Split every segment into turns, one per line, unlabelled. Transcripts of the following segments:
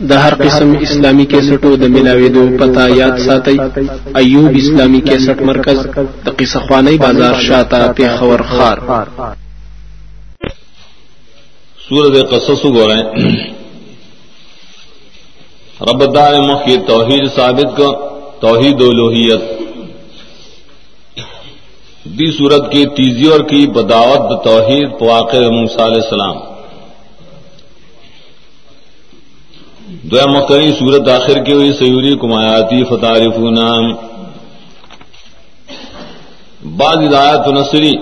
د هر قسم اسلامی کیسټو د ملاويدو پتا یاد ساتي ایوب اسلامی کیسټ مرکز، د قصه خوانی بازار شاته په خور خار.
سورۃ قصص وګورئ. رب دار مخی توحید ثابت کو توحید و الوہیت دی صورت کی تیزی اور کی بداوت توحید پواقع موسیٰ علیہ السلام. دو مکری صورت آخر کی ہوئی سیوری کمایاتی فتارف نام بعض ہدایت نصری.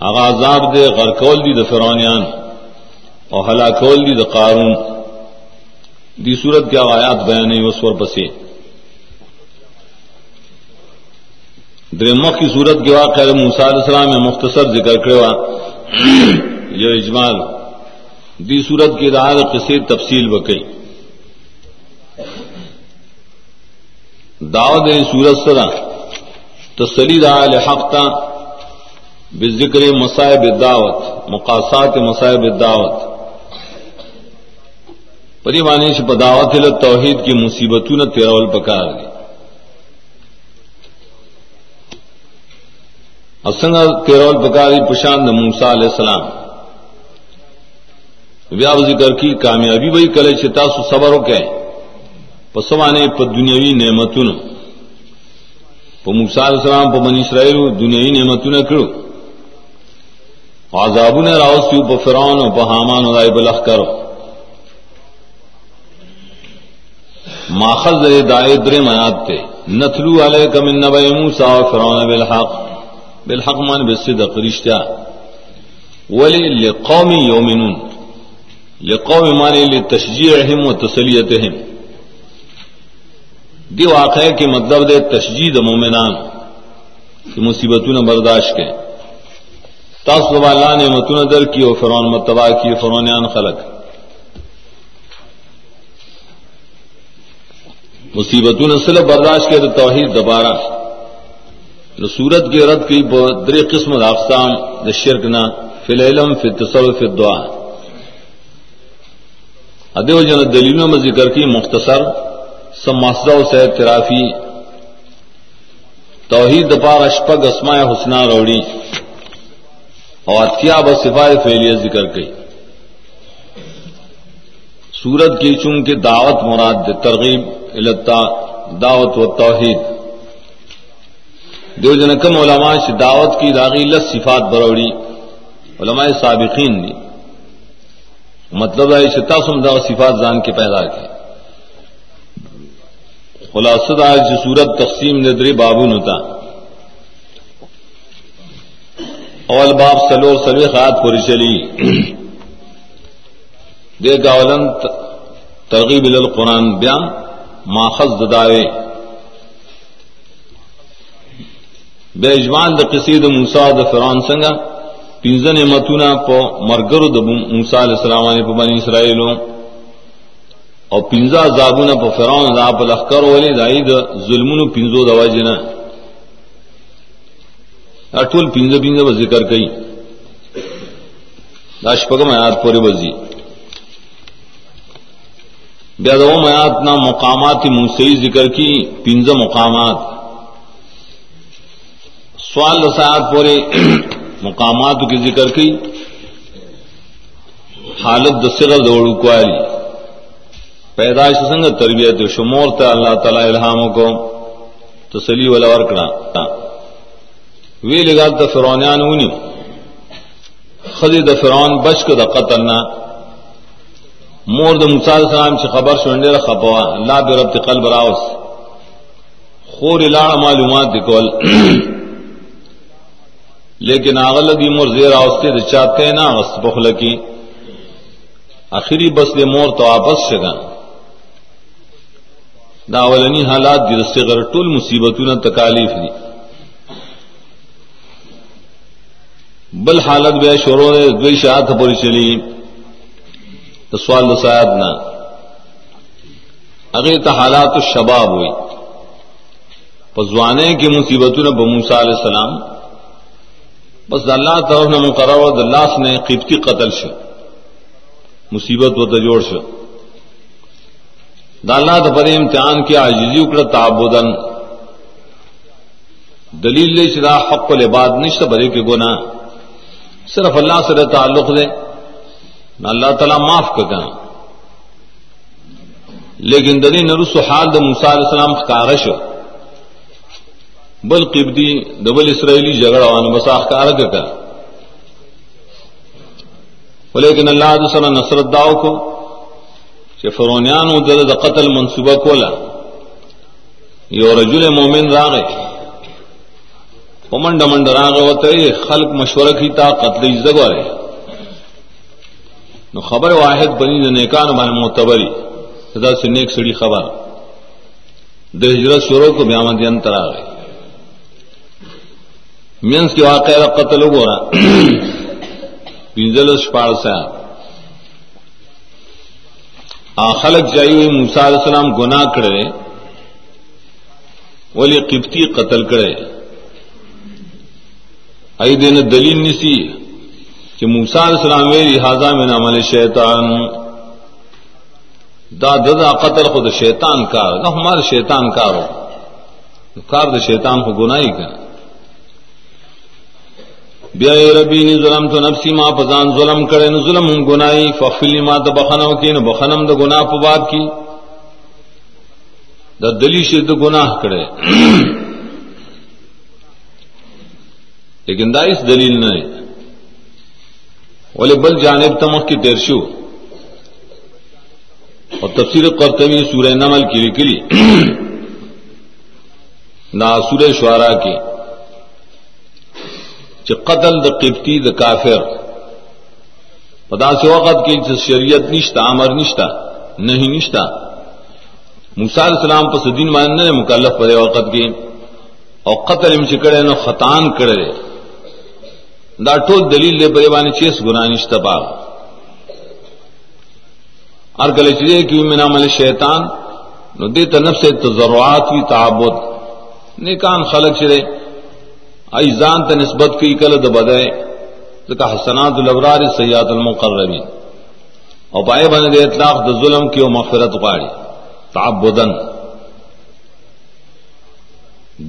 آغازاب دے غرقول دی د فرونیان اور ہلاکول دی د قارون. دی صورت کیا آیات بیان اس پر بسے درمخ کی صورت کے واقع موسیٰ علیہ السلام میں مختصر ذکر کروا یہ اجمال. دی صورت کی رائے قصے تفصیل بکئی دعوت سورت سرا۔ تسلی رائے حقتا بے ذکر مسائب دعوت، مقاصات مسائب دعوت۔ پری وانش بداوت توحید کی مصیبتوں نے تیرول پکار دی۔ اسنگ تیرول پکاری پشاند موسا علیہ السلام۔ ویا ذکر کی کامیابی وہی کلے چتا سو صبر ہو کہ پسوانے پ دنیاوی نعمتون په موسی علیہ السلام په بنی اسرائیل دنیاوی نعمتونه کړو عذابونه راوستیو په فرعون او په حامان او دای بلخ کړو ماخذ دائے در میات تے۔ نتلو علیک من نبی موسی و فرعون بالحق۔ بالحق من بالصدق رشتہ۔ ولی لقوم یومنون لقوم مانے لتشجیعہم و تسلیتہم۔ دی واقعے کے مطلب دے تشجید مومنان کی مصیبتوں برداشت کے تاثر اللہ نے متون در کی اور فرعون متبا کی فرونیان خلق۔ مصیبتوں نے سلب برداشت کے توحید دوبارہ۔ سورت کی رد کی در قسم اقسام شرک نہ فل علم فی تصور فی دعا ادیو جن دلیلوں میں ذکر کی مختصر سب مسئلہ سے ترافی توحید دپار اشپگ اسماء حسنہ روڑی اور اتیا بصفائے فیلیہ ذکر کی۔ سورت کی چونکہ دعوت مراد ترغیب، التا، دعوت و توحید۔ دیو جنکم علماء سے دعوت کی، داغی لس صفات بروڑی، علماء سابقین دی۔ مطلب ہے شتا سم دا صفات جان کے پیدا کی خلاصد آج صورت تقسیم ندری بابو نتا اول باب سلور سلوی خات پوری چلی. دے گاولن ترغیب القرآن بیان ماخذ دداوے بے اجوان د قصید موسی د فرعون څنګه؟ پنځه نعمتونه په مرګرو د موسی علی السلام باندې په بنی اسرائیل. او پنځه عذابونه په فرعون دا په لخر ولې دای د ظلمونو پنځو د واجنه ټول پنځه پنځه ذکر کړي. دا شپږم آیات پورې وځي. بیا دو میات نا مقامات موسی ذکر کی پنز مقامات. سوال رسات پورے مقامات کی ذکر کی، حالت دسر دوڑ کواری پیدائش سنگ تربیت شمور تا اللہ تعالی الہام کو تسلی والا ورکڑا وی لگا تو فرونیان اونی خزی د فرعون بچ کو د قتل نہ مور د موسی علیہ السلام چې خبر شونډه را خپوا الله به رب قلب راوس خور لاړه معلومات دکول لیکن اغل دی مور زیر اوسته د چاته نه اوس بخله کی اخری بس د مور تو واپس شګا دا اولنی حالات د صغر ټول مصیبتونه تکالیف دي بل حالت به شروع دوی شاعت پوری چلی۔ تو سوال دسایات نہ اگے تو حالات الشباب ہوئی۔ پزوانے کی مصیبتوں نے بموسا علیہ السلام۔ بس اللہ طرف نے مقرر اللہ نے قبطی قتل شو مصیبت و تجوڑ شو دا اللہ دا پر امتحان کیا عجزی اکڑا تعبدن دلیل لے چدا حق و لباد نشت برے کے گنا صرف اللہ سے تعلق دے، نہ اللہ تعالیٰ معاف کر لیکن دلی نرس حال د موسیٰ علیہ السلام کارش بل قبدی دبل اسرائیلی جھگڑا وان بسا کار کا۔ لیکن اللہ سر نصرت داؤ کو کہ فرونیان د قتل منصوبہ کولا۔ یو رجل مومن راغ ومنڈ منڈ راغ وتے خلق مشورہ کی تا قتل زگوارے نو خبر واحد بنی د نیکان باندې معتبری۔ صدا سے نیک سڑی خبر۔ د ہجرت شروع کو بیامت ینتر آ گئے مینس کی واقعہ قتل ہو رہا پنجل شپاڑ سے خلق چاہیے موسا علیہ السلام گناہ کرے ولی قبطی قتل کرے ای دین دلیل نسی کہ موسا علیہ السلام لہذا میں نامل شیطان. دا ددا قتل خود شیطان کار. دا ہمارے شیطان کارو. کار دا شیطان کو گناہی کا بیا ربی نی ظلم تو نفسی، ما پزان ظلم کرے نو ظلم ہم گناہی فغفلی ما د بخنو کی نو بخنم د گناہ په باب کی د دلی شه د گناہ کرے لیکن دا اس دلیل نہ ہے ولی بل جانب تمخ کی تیر شو. اور تفسیر قرطبی سورہ نمل کی لکلی نا سورہ شعرا کی چې قتل د قبطی د کافر. پدا سے وقت کی شریعت نشتا، امر نشتا نہیں نشتا. موسی علیہ السلام پس دین ماننے مکلف پر وقت کی. او قتل ام چکڑے نو خطان کڑے دا ټول دلیل دے پرے باندې چیس ګنا نشتا با ار کله چې کی من عمل شیطان، نو دې ته نفس تزرعات وی تعبد. نیکان خلق چره ایزان ته نسبت کی کله د بدای ځکه حسنات الابرار سیئات المقربین۔ او پای باندې د اطلاق د ظلم کی او مغفرت غواړي تعبدن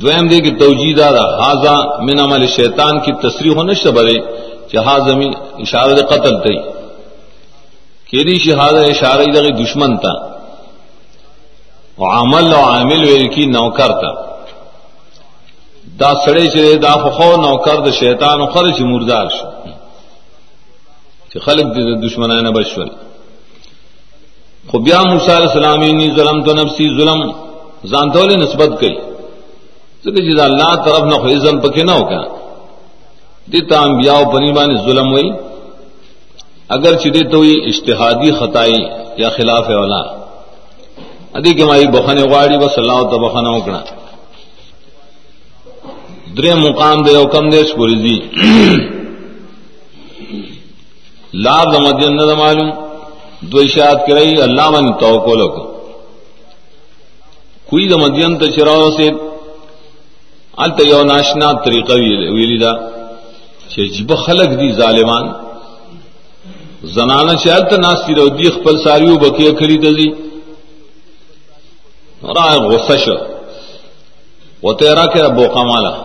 دویم دی کی توجیہ دا هاذا من عمل شیطان کی تصریح نشته بره چې هاذمی اشاره قتل ته کېدی شهاده اشاره دغه دشمن ته او عمل او عامل ویل کی نوکر ته دا سړی چې دا خو نوکر د شیطان او خرج مردار شو. چې خلق د دشمنانه بشول خو بیا موسی علیہ السلام ني ظلم تو نفسي ظلم ځان ته نسبت کړي ځکه چې الله طرف نه خو ظلم پکې نه وکړه دې ته انبیاء او بنی باندې ظلم وای اگر چې دې ته وي اجتهادي خدای یا خلاف اولا ادي کې مای بخنه غواړي، بس الله تعالی بخنه وکړه. درې مقام دی او کم دیش پوری دی لا د مدین نه معلوم۔ دو اشاعت کړی الله باندې توکل وکړه کوئی د مدین ته چراو سے الته یو ناشنا طریقه ویلی دا چې جب خلق دي ظالمان۔ زنانه چې الته ناس دی دی خپل ساریو بکیه کړی دي را غصه شو۔ وته را کې ابو قماله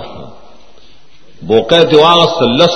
بوقع دی سلس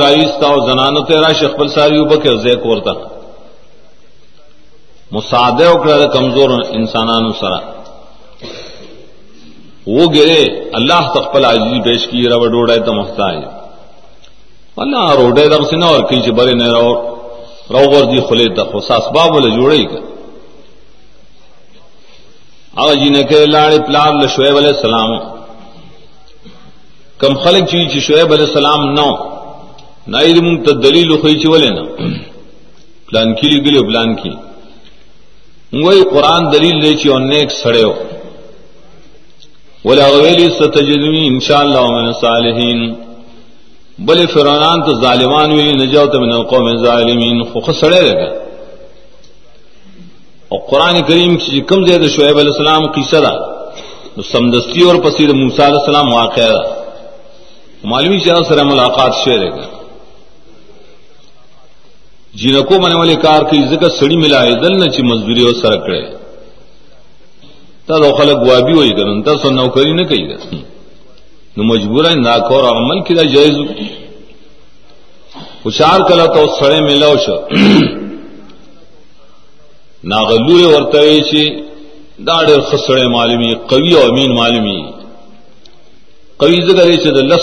رایستا او زنانه ته راش خپل ساریو بکر زه کورتا مساعده او کړه کمزور انسانانو سره وہ گرے، اللہ تقبل عاجزی پیش کی رو ڈوڑے تو محتاج اللہ روڈے دم سے نہ اور کیچے سے بڑے نہ رہو۔ رو غور دی خلے تک وہ ساس باب بولے جوڑے گا آج جی نے کہ لاڑے پلان شعیب علیہ السلام۔ کم خلق چی چې شعیب علیہ السلام نو. ناید مونږ ته دلیل خو چې ولې نه پلان کې لګلو پلان کې موږ قرآن دلیل دی چې ان نیک سړیو ولا غویلی ستجدنی ان شاء الله من الصالحین. بل فرعون ته ظالمان ویلی نجات من القوم الظالمین. خو خسړې لګا او قران کریم چې کوم ځای شعیب علیہ السلام قصه ده نو سمدستی اور پسې د موسی علیہ السلام واقعه ده مولوی شاہ سر ملاقات شعر گا جنکو من والے کار کی ذکر سڑی ملا ہے، دل نہ چی مزدوری اور سرکڑے تا دو خلق وابی ہوئی کرن، تا سو نوکری نہ کئی گا نو مجبور ہے، ناکور عمل کی دا جائز۔ خوشار کلا تو سڑے ملاو شو۔ ناغلور ورتوی چی، دا ډېر خسړې معلومي قوي او امین معلومي قوی زګرې چې د لس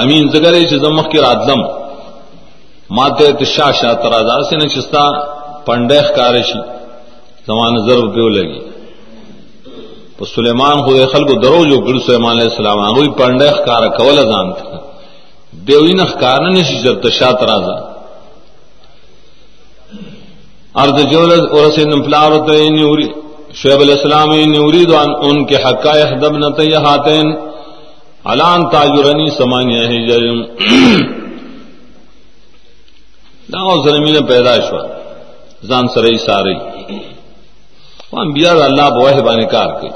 امین زګرې چې زمخ کی کې راتلم ماته تشا شا ترازا سے نشستا پندخ کار شي زمان ضرب پیو لګي په سليمان خو خلکو درو جو گل سلیمان علیہ السلام هغه پندخ کار کول ځان دیوین نخ کار نه شي جب تشا ترازا ارض جولز اور سین پلاور نیوری شعیب علیہ السلام نوری دان ان کے حقا دب نہ ہاتین۔ علان تاجرنی سمانیہ ہے جرم داؤ زمین پیدائش ہوا۔ زان سرئی ساری۔ وہاں بیار اللہ بوہ بانے کار کے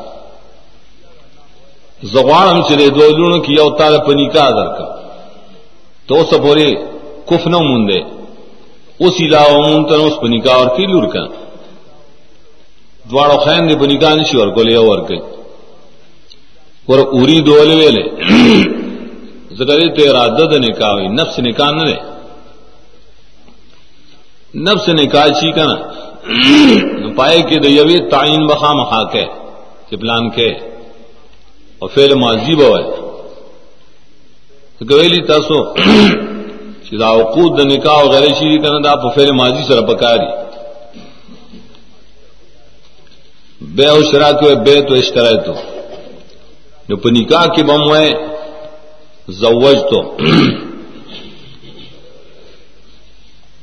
زغوان ہم چلے دو لون کی اوتار پنی کا در کا۔ تو سپورے کف نہ مندے۔ اس علاوہ مونتن اس پہ نکاح اور کی لور کا۔ دوارو خین دے پہ نکاح نشی اور گولے اور کئی اور اوری دولے ویلے زکرے تے ارادہ دے نکاح ہوئی نفس نکاح نہ دے نفس نکاح چی کا نا پائے کہ دے یوی تعین بخا مخا کے کہ پلان کے اور فعل ماضی بوائے گویلی تاسو چې دا عقود د نکاح او غیر شي کنه دا په فعل ماضی سره پکاري بے او شرا کو بے تو اشترا تو۔ نو په نکاح کې بم وای زوج تو۔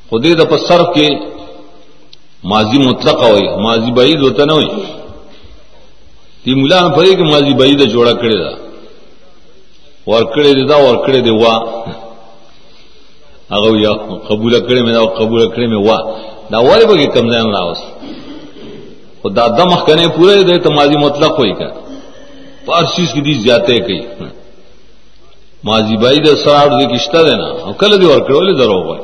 خودی د په صرف کې ماضی مطلق وای ماضی بعید ہوتا نه وای دی مولا په دې کې ماضی بعید جوړه کړی دا۔ ور کړی دا ور کړی دی وا۔ هغه یا قبول کړي مې او قبول کړي مې وا۔ دا وایي به کم ځای راوس او دا د مخ کنه پوره دې ته ماضی مطلق وای کا پارسیس کی دي زیاته کوي ماضی بای د سراړ دې کیشته ده نه او کله دې ور کړول درو وای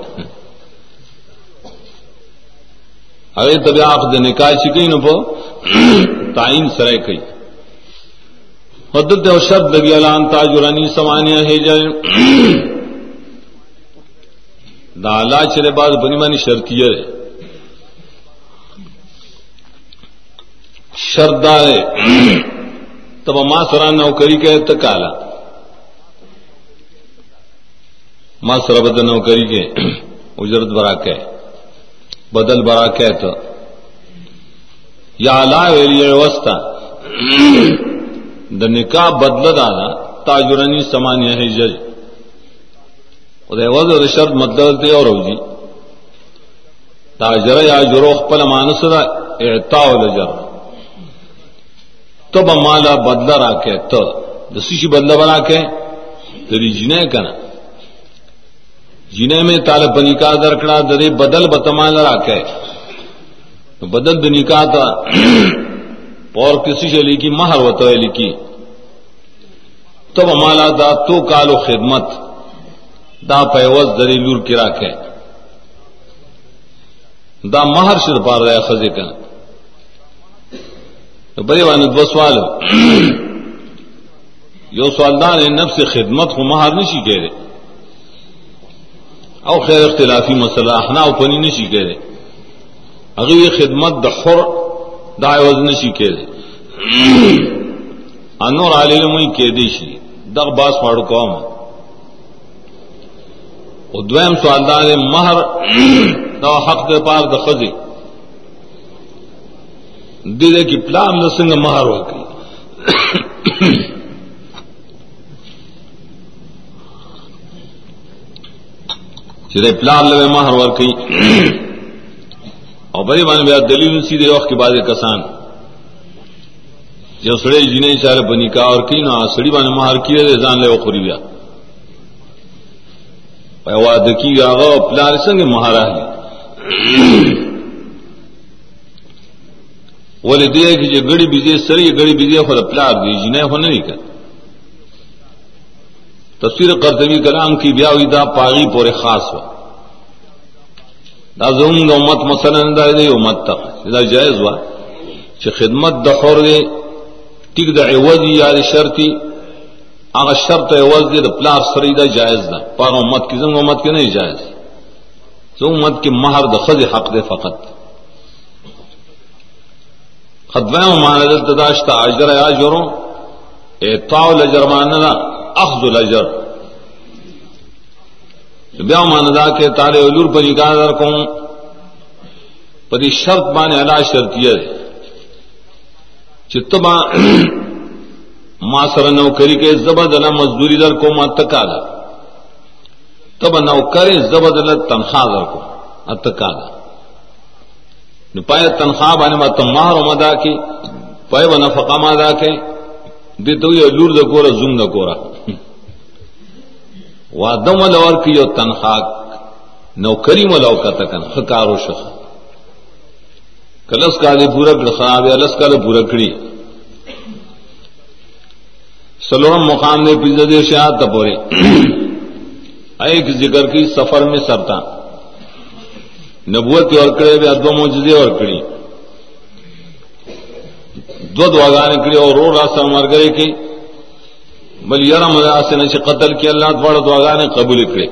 هغه تبع عقد نکاح شي کین په تعین سره کوي حدت او شرط لګی اعلان تاجرانی سمانیه هجر دا اللہ چلے بعد بنی مانی شرطیہ ہے شردار تب ماں سرا نوکری کے تکالا ماں سر بد نوکری کے اجرت برا کہ۔ بدل برا کہ تو۔ یا لا ویلی وسطا۔ د نکاح بدل دانا تاجرانی سمانیہ ہے جج۔ وضع شرط مطلب دی اور جی۔ تاجر یا جروخ پل مانس دا، اعطاء لجر۔ تب مالا بدلا را کے تو دسی بدلا بنا کے تیری جنے کنا۔ جنے میں طالب بنی کا درکڑا ددے بدل بتمال را کے بدل دنی کا تھا اور کسی سے لکھی مہر وطوے لکھی۔ تب مالا دا تو کالو خدمت، دا پیوز دری لور کی راکے دا مہر شر پار رہا خزے کا بڑے وان دو سوال یو سوال دان نفس خدمت کو مہر نہیں کہہ رہے او خیر اختلافی مسئلہ احنا پنی نہیں کہہ رہے اگر یہ خدمت دخر دا عوض نہیں کہہ رہے انور علی میں کہہ دیشی دغ باس پاڑو قوم۔ او دویم سوال دا دے مہر دا حق دے پار دا خزی دے دے کی پلان دا سنگ مہر وکی چرے پلان لوے مہر ورکی اور بڑی مان بیا دلیل سیدھے وقت کے بعد کسان۔ جو سڑے جنے چارے بنی کا اور کی نا سڑی بانے مہر کیے دے زان لے وہ خوری بیا۔ واد کی گا پلار سنگ مہارا ہے بولے دیا کہ جو گڑی بیجے سر یہ گڑی بیجے خود پلار دی جی نہیں ہونے نہیں کر تفسیر قرطبی کلام کی بیا ہوئی دا پاغی پورے خاص ہوا۔ دا زوم دا امت مثلا دا دی امت تا۔ دا جائز ہوا۔ چھ خدمت دا خور دے، ٹک دا عوضی یا دی شرطی آغا شرط عوض دے، دا پلار سری دا جائز دا۔ پاغ امت کی زنگ امت کی نہیں جائز۔ زنگ امت کی مہر دا خز حق دے فقط۔ خدمہ مانا دل داشتا اجر یا اجروں اعطاء لجر مانا اخذ لجر۔ بیا مانا دا کہ تارے علور پر نکاح در کوں پدی شرط بانے علا شرطیہ دے چتبا ما سر نوکری کے زبدلا مزدوری در کو ما تکا تب نوکری زبدلا تنخواہ در کو اتکا نو پای تنخواہ باندې ما تمہار مدا کی، پای و نفقه ما دا کی دې ته یو لور د ګوره زوم د ګوره وا دم لور کی یو تنخواہ نوکری ملو کته کنه خکارو شخ کلس کاله پورا کړ خراب الس کاله پورا کړی سلورم مقام نے پنځه دې شاعت ته پوره ایک ذکر کی، سفر میں سرتا. نبوت اور کرے بیا دو موجزے اور کری. دو دعاگانے کری اور رو راستہ مر گئے کی. بل یار مزا سے نش قتل کی اللہ بڑا دعاگانے قبول کرے.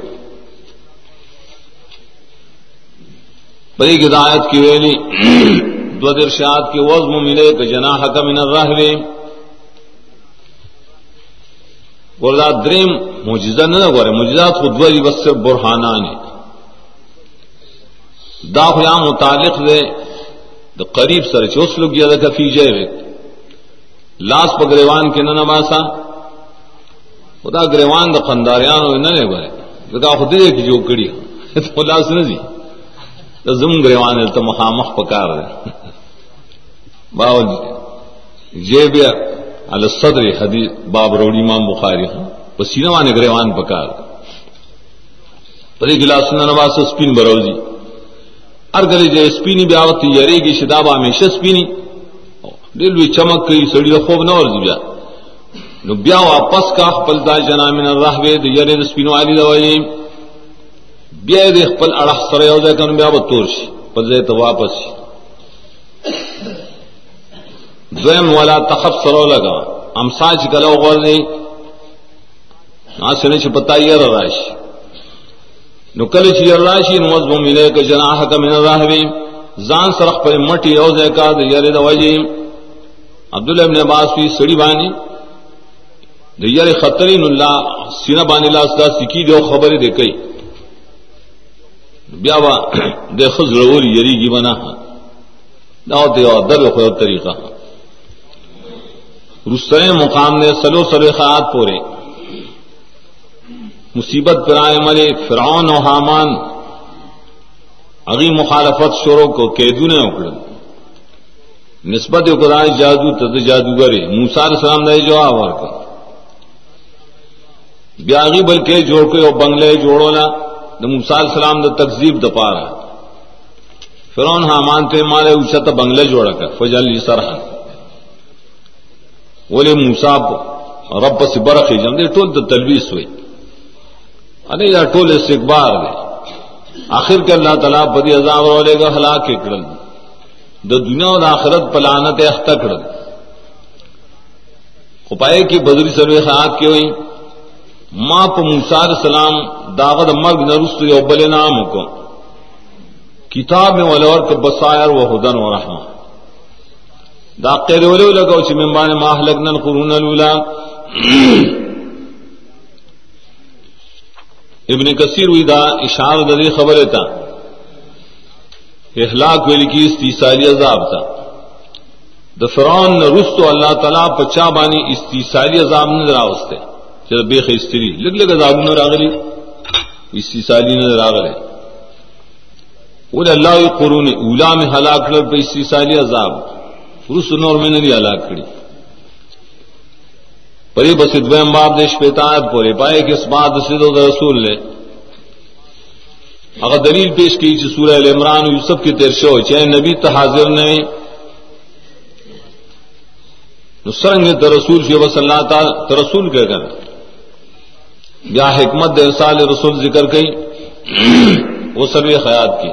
بڑی ہدایت کی ویلی دو درشاد کی وزم ملے کہ جنا حکم من الراہ لے گوردا دریم معجزہ نہ گورے، معجزات خود ولی بس برہانہ نے دا خیا متعلق دے دا قریب سر چوس لوگ گیا دا فی جے لاس پا گریوان کے نہ باسا خدا گریوان دا خنداریان ہو نہ گئے دا خود دے کی جو کڑی تو لاس نہ دی دا زم گریوان تو مخامخ پکار دے باو جے بیا علی الصدر حدیث باب روڑی امام بخاری ہاں پسینہ وانے گریوان پکار پری گلاس نہ نواز سپین بروزی ہر گلے جے سپینی بیاوت یری گی شداب ہمیشہ سپینی۔ دل وی چمک کئی، سڑی خوب نہ ورزی بیا۔ نو بیا واپس کا خپل دا جنا من الرحوی د یری د سپینو علی دا وی بیا د خپل اڑخ سره یو ځای کنه بیا وتور شي په ځای ته واپس شي دویم ولا تخف سره لگا۔ امساج کلو غور ناسنه چې پتا یې راشي نو کله چې راشي نو مزمو ملي ک جناح ک من الرحوی ځان سره خپل مټي او ځای کا د یری د وجه عبد الله ابن عباس وی سړي باندې، د یری خطرین الله سینه باندې لاس دا سکی دی او خبره دی کوي. بیا وا د خزر ور یریږي بنا دا د یو در خو طریقہ رسے مقام نے سلو سلیخات پورے مصیبت پر آئے مرے فرعون و حامان اگی مخالفت شروع کو قیدو نے اکڑ نسبت اکرائے جادو تد جادوگرے موسار سلام دے جواب اور کا بیاغی بلکہ جوڑ کے وہ بنگلے جوڑو نا، دا موسال سلام دا تقزیب دا پارا۔ فرعون حامان تے مارے اوچا تا بنگلے جوڑا کا فجل جی سرحا۔ ولی موسا رب سے برقی جم دے، ٹول دا تلویس ہوئی ارے یا ٹول استقبار دے آخر کے اللہ تعالیٰ بدی عذاب والے گا ہلاک کرل دا دنیا اور آخرت پلانت اختہ کرل خپائے کی بدری سروے خیات کی ہوئی ماں پا موسیٰ السلام داغد مرگ نرست یو بل نام کو۔ کتاب میں ولور کے بسائر و ہدن و رحمہ۔ دا قیر ولو لگو چی من بان ما احلقنا القرون الاولا ابن کثیر وی دا اشار دا دی خبر تا احلاق ویلی کی استیسالی عذاب تا۔ دا فرعون رستو اللہ تعالی پچا بانی استیسالی عذاب نظر آوستے چرا بیخ استری لگ لگ عذاب نظر آگلی استیسالی نظر آگلے ولی اللہ قرون اولا میں ہلاک لگ پہ استیسالی عذاب۔ رس نور میں نے ہلاک کری۔ پری بس دویم باب دیش پیتایت پورے پائے کہ اس بات سے رسول نے اگر دلیل پیش کی چی سورہ عمران یوسف کی تیر شو چاہے نبی تو حاضر نے سرنگ تو رسول شی بس اللہ تعالی رسول کہہ کر۔ یا حکمت ارسال رسول ذکر کئی، وہ سروے خیات کی۔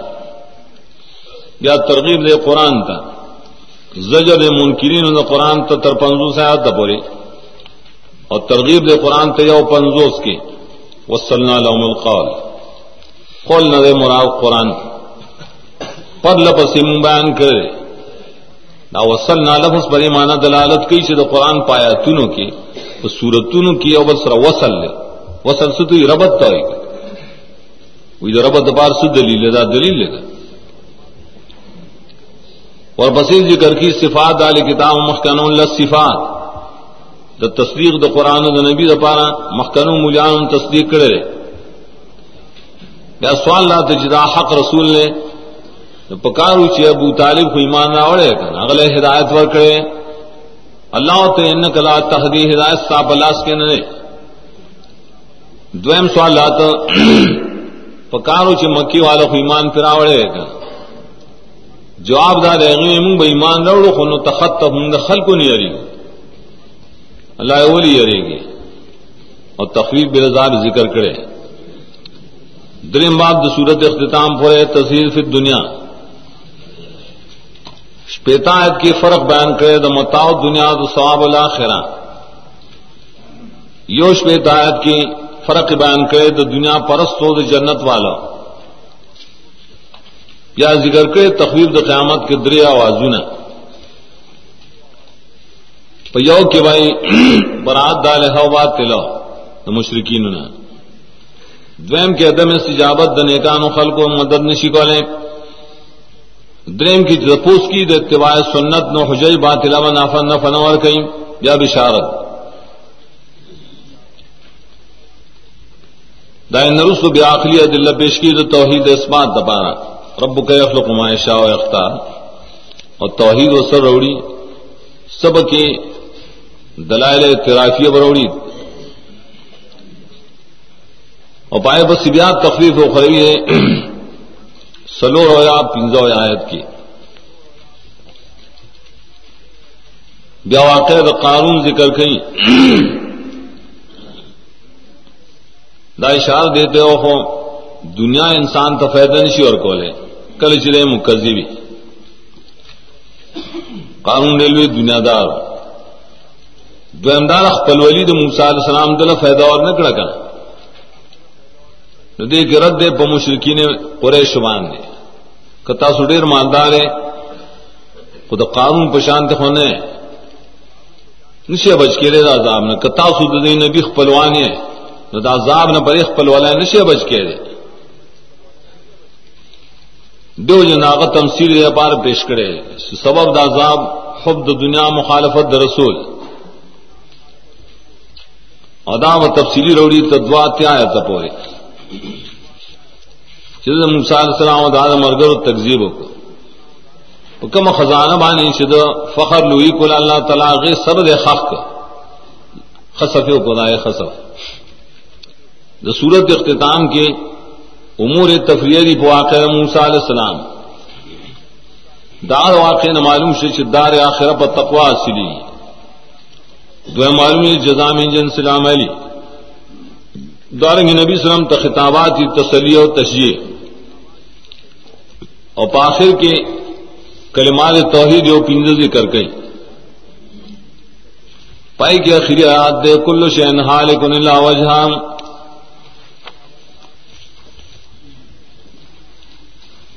یا ترغیب دے قرآن تھا زجر منکرین قرآن تو تر پنزو سے آتا پوری۔ اور ترغیب دے قرآن تے پنزوس کی. وصلنا لهم القول قول نہ مراد قرآن. پر لپسی بیان کرے. دا وصلنا لفظ پر ایمانا دلالت کی چھے دا قرآن پایا تونو کی. تو سورتونو کی او بس وصل لے. وصل سے تو ربط تو ہے وی دا ربط بار سے دلیل دا دلیل لے دا. اور بصیر ذکر کی صفات دال کتاب مخکنون لصفات دا تصدیق دا قرآن دا نبی دا پارا مخکنون مجان تصدیق کرے یا سوال لا تجدا حق رسول نے پکارو چی ابو طالب کو ایمان نہ اڑے کنا اگلے ہدایت ور کرے اللہ تو ان کلا تہدی ہدایت صاحب اللہ کے نے دویم سوال لا تو پکارو چی مکی والا کو ایمان پھر اڑے کنا جواب دار ہے من بے ایمان روڑو خو نو تخطف من خلق نہیں اری اللہ اولی ارے گی اور تخفیف بے ذکر کرے۔ دریم باب صورت اختتام پورے تصویر فی دنیا شپیتا کی فرق بیان کرے دا متاؤ دنیا تو ثواب الاخرہ۔ یو شپیتا کی فرق بیان کرے دا دنیا پرست ہو جنت والا۔ یا ذکر کرے تخویف د قیامت کے دریا آوازوں پیو کے بھائی برات دال ہوا تلو دا مشرقین دویم کے عدم استجابت د نیکان و خلق و مدد نشی کولے۔ دریم کی جپوس کی د اتباع سنت نو حجج بات علاوہ نافن نفنور کئی یا بشارت۔ دائن نرس و بیاخلی دل پیش کی د توحید اسمات دپارا رب کا یخلق ما شاء و اختار اور توحید و سر روڑی سب کے دلائل اعترافیہ بروڑی۔ اور پائے بس بیات تخلیف و خروی ہے۔ سلو رویا پنجو آیت کی۔ بیا واقع قانون ذکر کئی۔ دا اشار دیتے ہو دنیا انسان تو فائدہ نہیں اور کولے۔ کل چلے مکزی بھی قانون ریلوے دنیا دار۔ دوامدار اخبل ولی د موسی علیہ السلام دل فائدہ اور نہ کڑا کنا نو دې کې رد دې په مشرکین قریش باندې. کتا سډیر مالدار خود قانون په شان ته خونه نشه بچ کړي دا عذاب نه. کتا سود دې نبی خپلوانی نو دا عذاب نه پرې خپلواله نشه بچ کړي دو جناغت تمثیل دے پار پیش کرے سبب دا عذاب حب د دنیا مخالفت د رسول. ادا و تفصیلی روڑی تدوا تیا ہے تپورے چیز موسی علیہ السلام دا مرگر و تکذیب کو کم خزانہ بانی شد فخر لوئی کل اللہ تعالی غی سب دے خخ خصف کو دائے خصف۔ دا صورت اختتام کے امور تفریحی واقع موسا علیہ السلام۔ دار واقع نہ معلوم سے دار آخر پر تقوا سلی دو معلوم جزام جن سلام علی۔ دارنگ نبی سلم خطابات کی تسلی اور تشجیح اور پاخر کے کلمات توحید و پنجل ذکر گئی پائی کے آخری آیات دے، کل شہن حال کن اللہ وجہام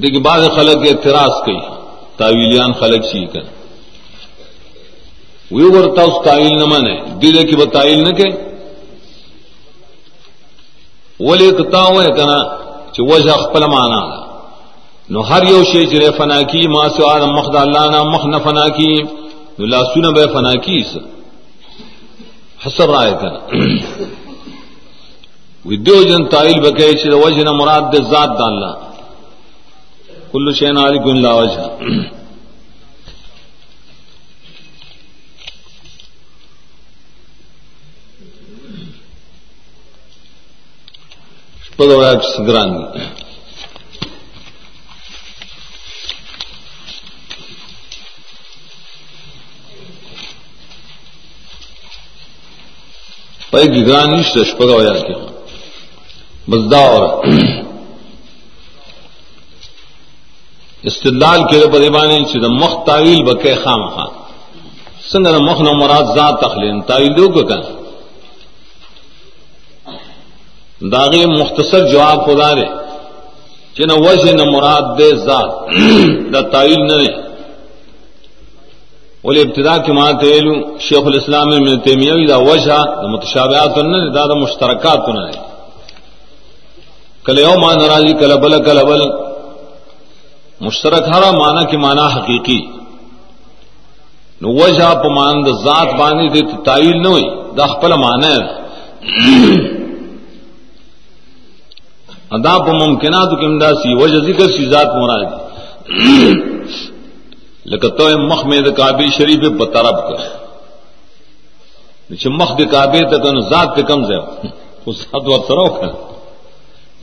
دیکھیے بعض خلق کے اعتراض کی تعویلیان خلق سی کر وہ ورتا اس تعویل نہ مانے دل کی وہ تعویل نہ کہ وہ لکھتا ہوا ہے کنا کہ وجہ خپل مانا نو ہر یو شی چرے فنا کی، ما سو آدم مخد اللہ نا مخ نہ فنا کی۔ نو لا سن بے فنا کی اس۔ حسر رائے کنا ودیو جن تعویل بکے چرے وجہ نہ مراد دے ذات دا اللہ۔ کل شین علی گن لاوج گران پہ گرانی شپگا ہوا کیا بزدا اور استدلال کے بدیبانی سے مخ تعویل بکے خام خان سنگ مخ نو مراد ذات تخلین تعویل دو کو کہ داغی مختصر جواب خدا دے چن وجہ نہ مراد دے ذات دا تعویل نہ دے۔ ولی ابتدا کی ماں تیلو شیخ الاسلام میں تیمیوی دا وجہ دا متشابہات نہ دا, دا مشترکات نہ دے۔ کل یو مان راضی کل بل کل بل۔ مشترک ہرا مانا کی مانا حقیقی۔ نو وجہ پا مان دا ذات بانی دے تعویل نہ ہوئی دا خپل مانا ہے۔ ادا پا ممکنات کی امداسی وجہ ذکر سی ذات مراد لیکن تو مخ میں دا کعبی شریف پا طرف کر۔ مخ دے کعبے تک ذات کے کم سے اس ذات وقت سروک ہے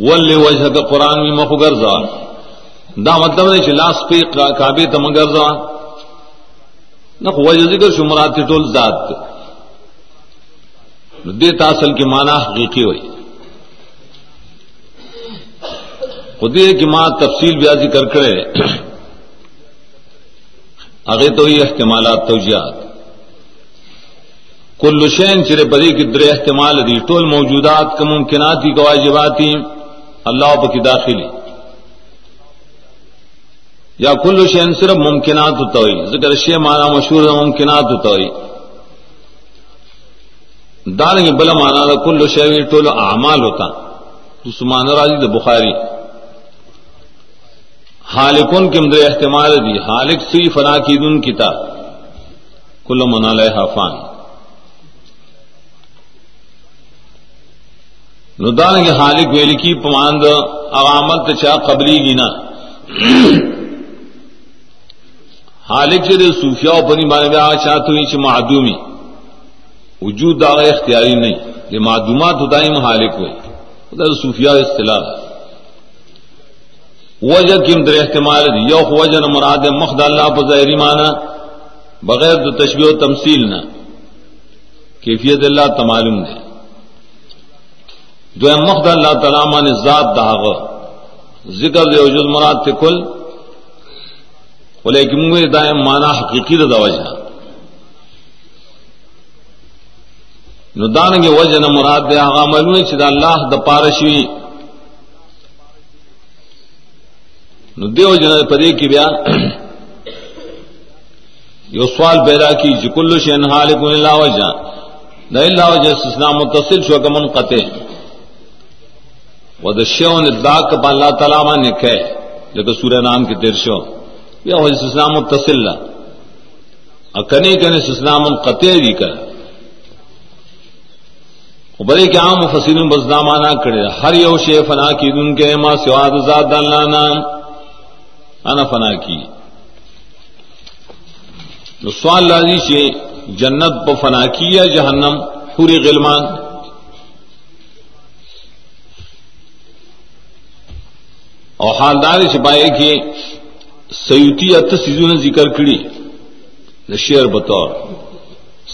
ول وجہ کا قرآن میں مخ گرزا۔ دا مطلب نہیں لاس پہ کابے تم گرزا نہ وجہ ذکر شمرات ٹول ذات۔ دے تاصل کی مانا حقیقی ہوئی۔ خودی کی ماں تفصیل بیا ذکر کرے۔ اگے تو یہ احتمالات توجیات کل شین چرے بری کی در احتمال دی، ٹول موجودات کا ممکنات کی گواجباتی اللہ کی داخلی۔ یا کل شین صرف ممکنات ہوتا ہوئی، ذکر شے مانا مشہور ممکنات ہوتا ہوئی۔ دان بلا مانا دا کل شے ٹول اعمال ہوتا۔ مان راجی دا بخاری۔ حالکن کے مدر احتمال دی. حالک سی فنا کی دن کتاب. کل منا منال حفان ندان کے حالک ویل کی پماند عوامت چا قبلی گینا حالک چر صوفیا بنی مانے گا چاہتے ہوئی چ معدومی. وجود داغ اختیاری نہیں یہ معدومات ہوتا ہی حالک ہوئی. ادھر صوفیا اصطلاح. وجہ کم در احتمال دی. یو وجہ نہ مراد مخد اللہ پر ظاہری مانا بغیر تو تشبیہ و تمثیل نہ. کیفیت اللہ تمالم دے. جو مخد اللہ تعالیٰ مان ذات داغ ذکر دے وجود مراد تے کل. لیکن منگو دائم مانا حقیقی دا وجہ. نو دانگے وجہ نہ مراد دے، آغا ملونے چی دا اللہ دا پارشوی نو دیو جنا پدے کی بیا یو سوال پیدا کی جی کلو شین حالک اللہ وجہ دا اللہ وجہ استثناء متصل شو کمن قطع و دا شیون ادلاک پا اللہ تعالیٰ ما نکھے لیکن سورہ نام کی تیر شو۔ یا وہ استثناء متصل لا۔ اکنی کنے استثناء منقطع دی کر۔ بڑے کہ عام مفسرین بس دامانا کرے، ہر یو شے فنا کی دن کے ما سوا ذات اللہ نام۔ انا فنا کی۔ تو سوال لازی سے جنت پہ فنا کی یا جہنم؟ پوری غلمان۔ اور حالدار چھپائے کہ سیوتی ات سیزون ذکر کڑی شیر بطور۔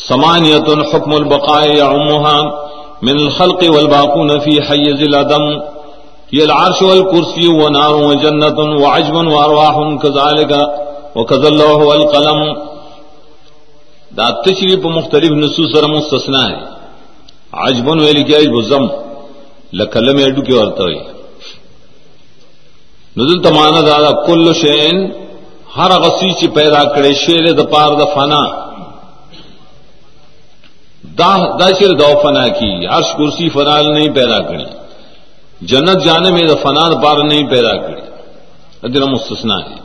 سمانیت حکم البقاء یا من الخلق والباقون فی حیز العدم یہ العرش والکرسی ونار وجنت وعجب وارواح كذلك وكذا الله والقلم. دا تشریف په مختلف نصوص سره مستثنا ہے. عجب ویل کی عجب زم لکلم اډو کې ورته وي نزل تمانا دا کل شین ہر غسی چی پیدا کرے شیر د پار د فنا. دا دا شیر دو فنا کی. عرش کرسی فنال نہیں پیدا کری جنت جانے میں فنا پار نہیں پیدا کری ادھر مستثنا ہے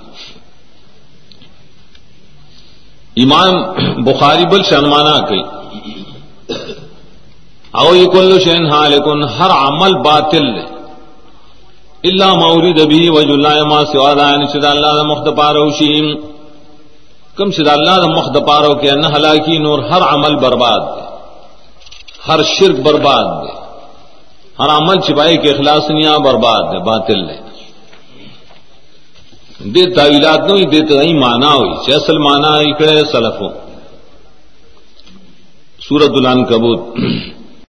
امام بخاری بل شرمانا کی او یہ شین ہاں ہر عمل باطل ہے۔ یعنی اللہ مورد بھی وج اللہ ما سوا دان سدا اللہ مخد پارو شیم کم سدا اللہ مخد پارو کے ان ہلاکی نور ہر عمل برباد دے ہر شرک برباد دے ہر عمل چپائی کے اخلاص نیا برباد ہے، باطل ہے۔ دے تعویلات نو دے تو نہیں مانا ہوئی، چھ اصل مانا اکڑے سلفوں۔ سورت الان کبوت